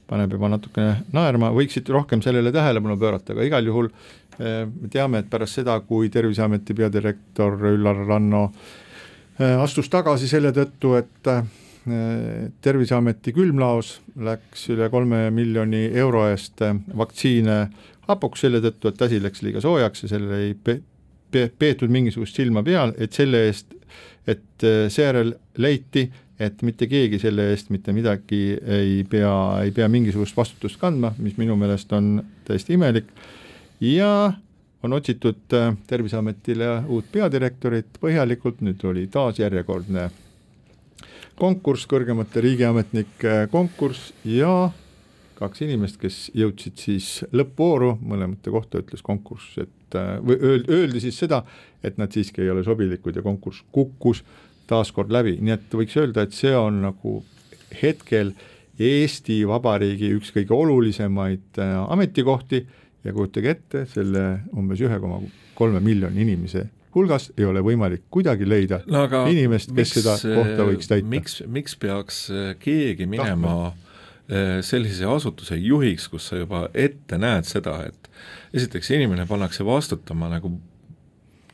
A: paneb juba natukene naerma, võiksid rohkem sellele tähelepanu pöörata, aga igal juhul äh, me teame, et pärast seda, kui Terviseameti peadirektor Üllar Lanno äh, astus tagasi selle tõttu, et äh, terviseameti külmlaos läks üle kolme miljoni euro eest vaktsiine hapuks selle tõttu, et asi läks liiga soojaks ja sellele ei pe-, pe-, peetud mingisugust silma peal, et selle eest, et seejärel leiti, et mitte keegi selle eest mitte midagi ei pea, ei pea mingisugust vastutust kandma, mis minu meelest on täiesti imelik. Ja on otsitud Terviseametile uut peadirektorit põhjalikult, nüüd oli taas järjekordne konkurss, kõrgemate riigiametnike konkurss ja kaks inimest, kes jõudsid siis lõppvooru, mõlemate kohta ütles konkurss, et või öeldi, siis seda, et nad siiski ei ole sobilikud ja konkurss kukkus taaskord läbi, nii et võiks öelda, et see on nagu hetkel Eesti Vabariigi üks kõige olulisemaid äh, ametikohti. Ja kujutage ette, selle umbes ühe koma kolme miljoni inimese hulgas ei ole võimalik kuidagi leida
C: no
A: inimest, kes
C: miks,
A: seda kohta võiks täita.
C: miks, miks peaks äh, keegi minema äh, sellise asutuse juhiks, kus sa juba ette näed seda, et esiteks inimene pannakse vastutama nagu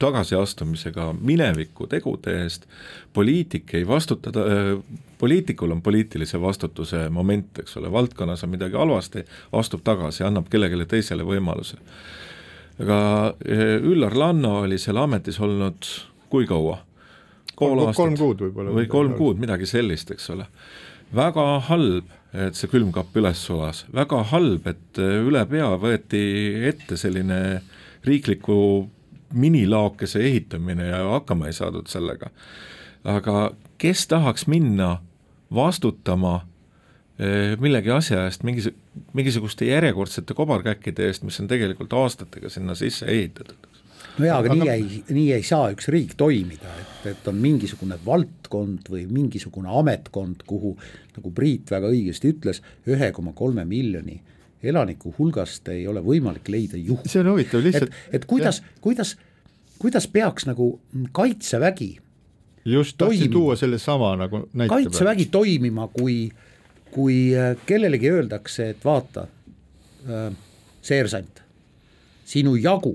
C: tagasiastumisega mineviku tegude eest, poliitik ei vastuta, poliitikul on poliitilise vastutuse moment, eks ole, valdkonnas on midagi halvasti, astub tagasi, annab kellelegi teisele võimaluse. Aga Üllar Lanno oli seal ametis olnud kui kaua?
A: kolm, kolm kuud võib-olla.
C: või kolm kuud, midagi sellist, eks ole. väga halb, et see külmkapp üles sulas, väga halb, et üle pea võeti ette selline riikliku minilaokese ehitamine ja hakkama ei saadud sellega. aga kes tahaks minna vastutama eh, millegi asja eest, mingis, mingisuguste järjekordsete kobarkäkkide eest, mis on tegelikult aastatega sinna sisse ehitatud?
B: no jaa, aga nii ei, nii ei saa üks riik toimida, et, et on mingisugune valdkond või mingisugune ametkond, kuhu nagu Priit väga õigesti ütles, ühe koma kolme miljoni elaniku hulgast ei ole võimalik leida juhti.
A: see on huvitav lihtsalt.
B: et, et kuidas, kuidas, kuidas peaks nagu kaitsevägi
A: just tahtsin tuua sellesama nagu näite
B: kaitsevägi peal. toimima, kui, kui äh, kellelegi öeldakse, et vaata äh,, seersant, sinu jagu,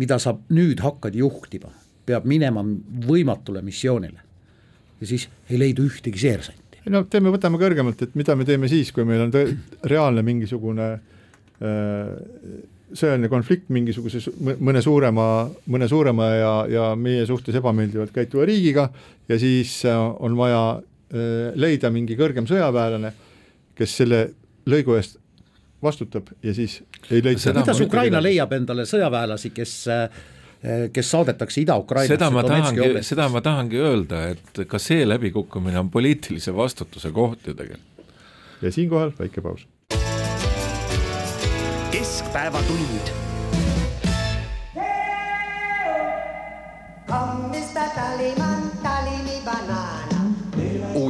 B: mida sa nüüd hakkad juhtima, peab minema võimatule missioonile. ja siis ei leidu ühtegi seersanti
A: no teeme, võtame kõrgemalt, et mida me teeme siis, kui meil on reaalne mingisugune äh, sõjaline konflikt mingisuguse mõne suurema, mõne suurema ja, ja meie suhtes ebameeldivalt käituva riigiga ja siis on vaja leida mingi kõrgem sõjaväelane, kes selle lõigu eest vastutab ja siis ei leita.
B: kuidas Ukraina leiab endale sõjaväelasi, kes Eh, kes saadetakse Ida-Ukrainasse.
C: seda ma tahangi, seda ma tahangi öelda, et ka see läbikukkumine on poliitilise vastutuse koht ju tegelikult.
A: ja siinkohal väike paus.
D: keskpäevatund.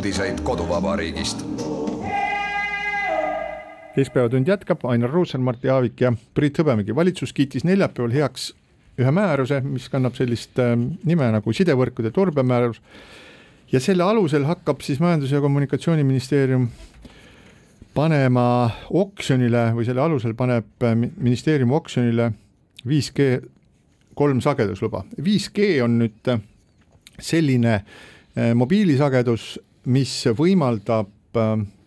F: Uudiseid koduvabariigist
A: keskpäevatund jätkab, Ainar Ruussaar, Martti Aavik ja Priit Hõbemägi. valitsus kiitis neljapäeval heaks ühe määruse, mis kannab sellist ähm, nime nagu sidevõrkude turbemäärus ja selle alusel hakkab siis Majandus- ja Kommunikatsiooniministeerium panema oksjonile või selle alusel paneb äh, ministeerium oksjonile 5G kolm sagedusluba. 5G on nüüd äh, selline äh, mobiilisagedus, mis võimaldab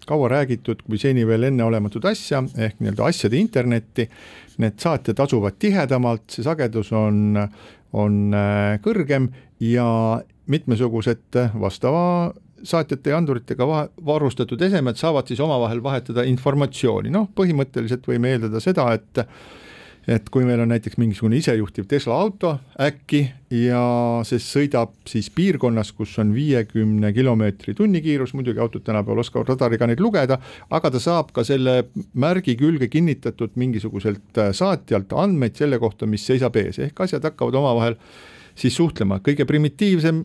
A: kaua räägitud kui seni veel enneolematut asja ehk nii-öelda asjade internetti need saatjad asuvad tihedamalt, see sagedus on, on äh, kõrgem ja mitmesugused vastava saatjate ja anduritega varustatud esemed saavad siis omavahel vahetada informatsiooni, noh põhimõtteliselt võime eeldada seda, et et kui meil on näiteks mingisugune isejuhtiv Tesla auto äkki ja see sõidab siis piirkonnas, kus on viiekümne kilomeetri tunnikiirus, muidugi autod tänapäeval oskavad radariga neid lugeda, aga ta saab ka selle märgi külge kinnitatud mingisuguselt äh, saatjalt andmeid selle kohta, mis seisab ees, ehk asjad hakkavad omavahel siis suhtlema, kõige primitiivsem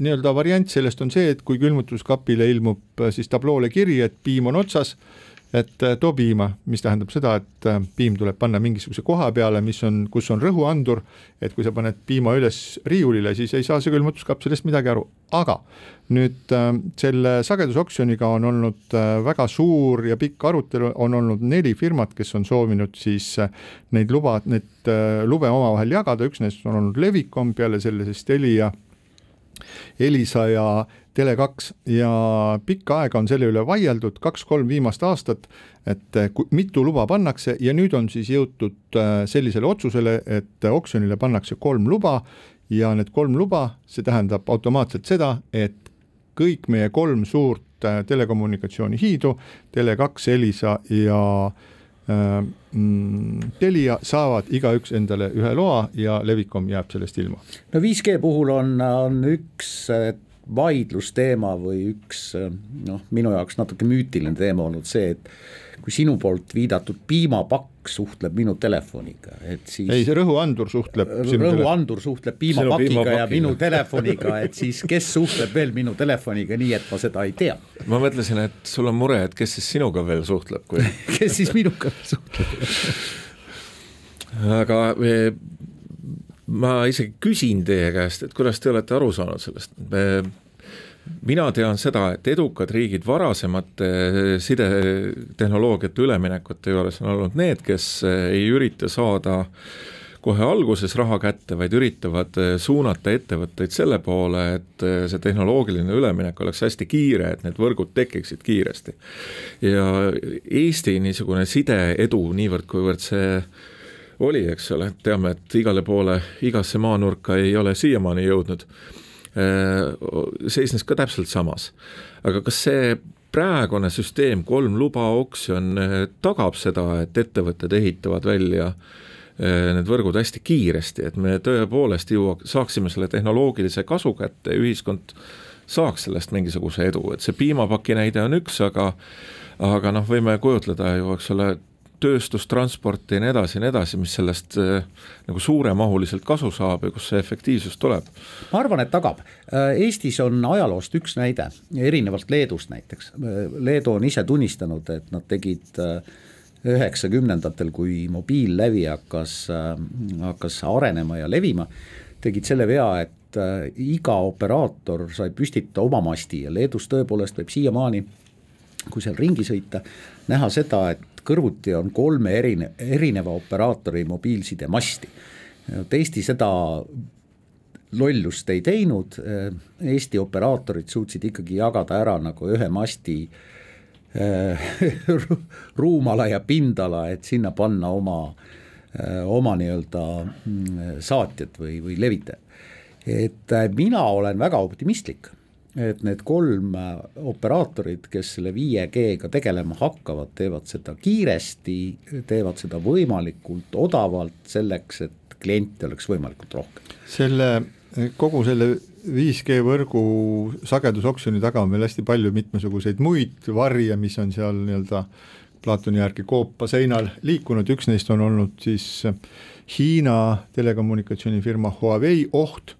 A: nii-öelda variant sellest on see, et kui külmutuskapile ilmub äh, siis tabloole kiri, et piim on otsas et äh, too piima, mis tähendab seda, et äh, piim tuleb panna mingisuguse koha peale, mis on, kus on rõhuandur, et kui sa paned piima üles riiulile, siis ei saa see külmutuskapp sellest midagi aru, aga nüüd äh, selle sagedusoksjoniga on olnud väga suur ja pikk arutelu, on olnud neli firmat, kes on soovinud siis neid luba, neid lube omavahel jagada, üks neist on olnud Levicom, peale selle siis Telia, Elisa ja Tele2 ja pikka aega on selle üle vaieldud, kaks-kolm viimast aastat, et eh, mitu luba pannakse ja nüüd on siis jõutud eh, sellisele otsusele, et oksjonile pannakse kolm luba ja need kolm luba, see tähendab automaatselt seda, et kõik meie kolm suurt eh, telekommunikatsioonihiidu, Tele2, Elisa ja mm, Telia saavad igaüks endale ühe loa ja Levicom jääb sellest ilma.
B: no 5G puhul on, on üks vaidlusteema või üks noh, minu jaoks natuke müütiline teema olnud see, et kui sinu poolt viidatud piimapakk suhtleb minu telefoniga, et siis
A: ei, see rõhuandur suhtleb
B: rõhuandur suhtleb piimapakiga ja minu telefoniga, et siis kes suhtleb veel minu telefoniga, nii et ma seda ei tea.
C: ma mõtlesin, et sul on mure, et kes siis sinuga veel suhtleb, kui
B: kes siis minuga veel suhtleb
C: aga ma isegi küsin teie käest, et kuidas te olete aru saanud sellest, mina tean seda, et edukad riigid varasemate sidetehnoloogiate üleminekute juures on olnud need, kes ei ürita saada kohe alguses raha kätte, vaid üritavad suunata ettevõtteid selle poole, et see tehnoloogiline üleminek oleks hästi kiire, et need võrgud tekiksid kiiresti. ja Eesti niisugune sideedu, niivõrd kuivõrd see oli, eks ole, teame, et igale poole, igasse maanurka ei ole siiamaani jõudnud, äh, seisnes ka täpselt samas. aga kas see praegune süsteem, kolm luba oksjon, äh, tagab seda, et ettevõtted ehitavad välja äh, need võrgud hästi kiiresti, et me tõepoolest jõua-, saaksime selle tehnoloogilise kasu kätte ühiskond saaks sellest mingisuguse edu, et see piimapaki näide on üks, aga aga noh, võime kujutleda ju, eks ole, tööstustransporti ja nii edasi ja nii edasi, mis sellest äh, nagu suuremahuliselt kasu saab ja kust see efektiivsus tuleb?
B: ma arvan, et tagab. Äh, Eestis on ajaloost üks näide, erinevalt Leedust näiteks. Äh, Leedu on ise tunnistanud, et nad tegid üheksakümnendatel, kui mobiillävi hakkas, hakkas arenema ja levima, tegid selle vea, et iga operaator sai püstitada oma masti ja Leedus tõepoolest võib siiamaani, kui seal ringi sõita, näha seda, et kõrvuti on kolme erine-, erineva operaatori mobiilsidemasti. Eesti seda lollust ei teinud, Eesti operaatorid suutsid ikkagi jagada ära nagu ühe masti äh, ruumala ja pindala, et sinna panna oma, äh, oma nii-öelda mm, saatjat või, või levitajat. et mina olen väga optimistlik et need kolm äh, operaatorit, kes selle 5G-ga tegelema hakkavad, teevad seda kiiresti, teevad seda võimalikult odavalt, selleks et kliente oleks võimalikult rohkem.
A: selle, kogu selle 5G võrgu sagedusoksjoni taga on veel hästi palju mitmesuguseid muid varje, mis on seal nii-öelda Platoni järgi koopa seinal liikunud, üks neist on olnud siis Hiina telekommunikatsioonifirma Huawei oht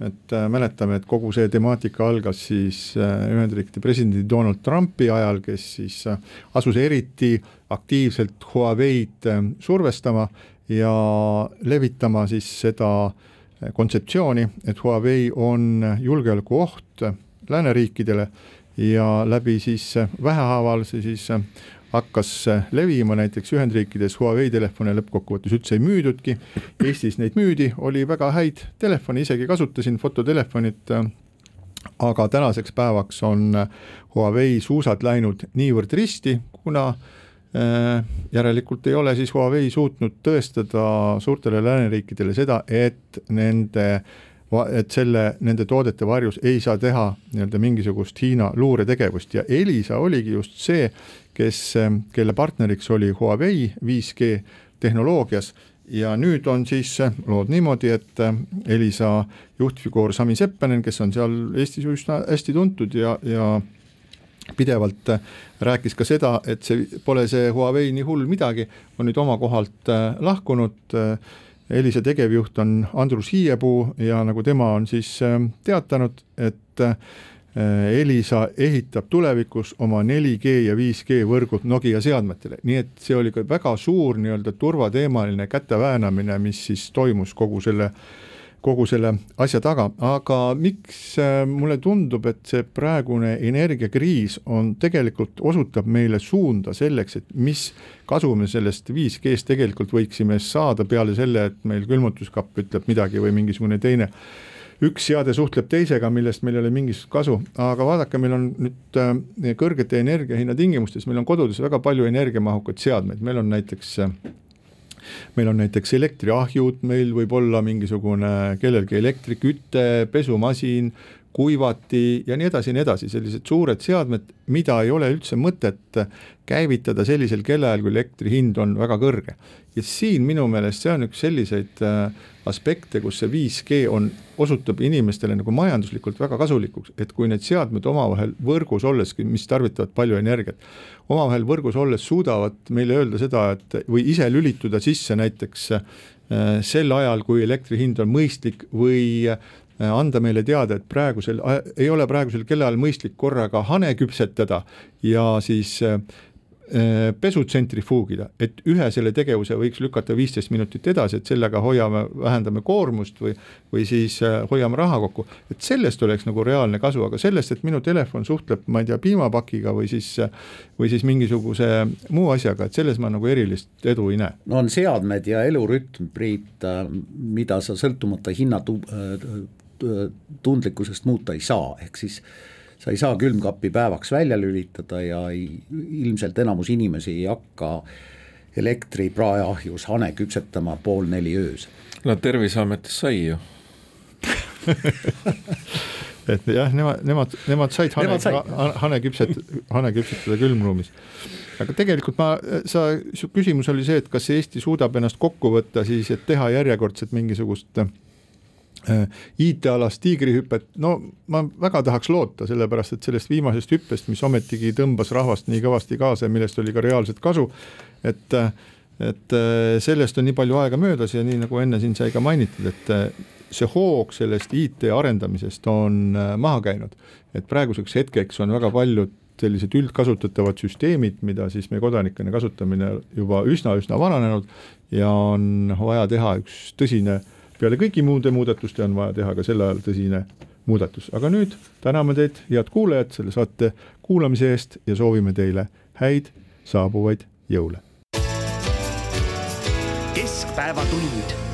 A: et äh, mäletame, et kogu see temaatika algas siis äh, Ühendriikide presidendi Donald Trumpi ajal, kes siis äh, asus eriti aktiivselt Huawei'd survestama ja levitama siis seda kontseptsiooni, et Huawei on julgeolekuoht lääneriikidele ja läbi siis äh, vähehaaval see siis hakkas levima, näiteks Ühendriikides Huawei telefone lõppkokkuvõttes üldse ei müüdudki, Eestis neid müüdi, oli väga häid telefone, isegi kasutasin fototelefonit, aga tänaseks päevaks on Huawei suusad läinud niivõrd risti, kuna äh, järelikult ei ole siis Huawei suutnud tõestada suurtele lääneriikidele seda, et nende et selle, nende toodete varjus ei saa teha nii-öelda mingisugust Hiina luuretegevust. Ja Elisa oligi just see, kes, kelle partneriks oli Huawei 5G tehnoloogias. Ja nüüd on siis lood niimoodi, et Elisa juhtfiguur Sami Seppänen, kes on seal Eestis üsna hästi tuntud ja, ja pidevalt rääkis ka seda, et see pole see Huawei nii hull midagi, on nüüd oma kohalt lahkunud Elisa tegevjuht on Andrus Hiiepuu ja nagu tema on siis äh, teatanud, et äh, Elisa ehitab tulevikus oma 4G ja 5G võrgud Nokia seadmetele, nii et see oli ka väga suur nii-öelda turvateemaline käteväänamine, mis siis toimus kogu selle äh, kogu selle asja taga, aga miks äh, mulle tundub, et see praegune energiakriis on tegelikult, osutab meile suunda selleks, et mis kasu me sellest 5G-st tegelikult võiksime saada peale selle, et meil külmutuskapp ütleb midagi või mingisugune teine üks seade suhtleb teisega, millest meil ei ole mingisugust kasu, aga vaadake, meil on nüüd äh, kõrgete energiahinna tingimustes, meil on kodudes väga palju energiamahukaid seadmeid, meil on näiteks äh, meil on näiteks elektriahjud, meil võib olla mingisugune kellelgi elektriküte, pesumasin, kuivati ja nii edasi ja nii edasi, sellised suured seadmed, mida ei ole üldse mõtet käivitada sellisel kellaajal, kui elektri hind on väga kõrge. ja siin minu meelest see on üks selliseid äh, aspekte, kus see 5G on, osutub inimestele nagu majanduslikult väga kasulikuks, et kui need seadmed omavahel võrgus olles, mis tarvitavad palju energiat, omavahel võrgus olles suudavad meile öelda seda, et või ise lülituda sisse näiteks äh, sel ajal, kui elektri hind on mõistlik või anda meile teada, et praegusel, ei ole praegusel kellaajal mõistlik korraga hane küpsetada ja siis äh, äh, pesutsentrifuugida, et ühe selle tegevuse võiks lükata viisteist minutit edasi, et sellega hoiame, vähendame koormust või, või siis hoiame raha kokku. et sellest oleks nagu reaalne kasu, aga sellest, et minu telefon suhtleb, ma ei tea, piimapakiga või siis, või siis mingisuguse muu asjaga, et selles ma nagu erilist edu ei näe.
B: no on seadmed ja elurütm, Priit, mida sa sõltumata hinnatu-, tundlikkusest muuta ei saa, ehk siis sa ei saa külmkappi päevaks välja lülitada ja ei, ilmselt enamus inimesi ei hakka elektripraeahjus hane küpsetama pool neli öösel.
C: no Terviseametis sai ju
A: et jah, nemad, nemad, nemad said hane, nemad said. hane küpset, hane küpsetada külmruumis. aga tegelikult ma, sa, su küsimus oli see, et kas Eesti suudab ennast kokku võtta siis, et teha järjekordset mingisugust äh, Äh, IT-alast tiigrihüpet, no ma väga tahaks loota, sellepärast et sellest viimasest hüppest, mis ometigi tõmbas rahvast nii kõvasti kaasa ja millest oli ka reaalset kasu, et et äh, sellest on nii palju aega möödas ja nii nagu enne siin sai ka mainitud, et äh, see hoog sellest IT arendamisest on maha käinud. et praeguseks hetkeks on väga paljud sellised üldkasutatavad süsteemid, mida siis me kodanikena kasutamine juba üsna-üsna vananenud ja on vaja teha üks tõsine äh, peale kõigi muude muudatuste on vaja teha ka sel ajal tõsine muudatus, aga nüüd täname teid, head kuulajad, selle saate kuulamise eest ja soovime teile häid saabuvaid jõule.
D: keskpäevatund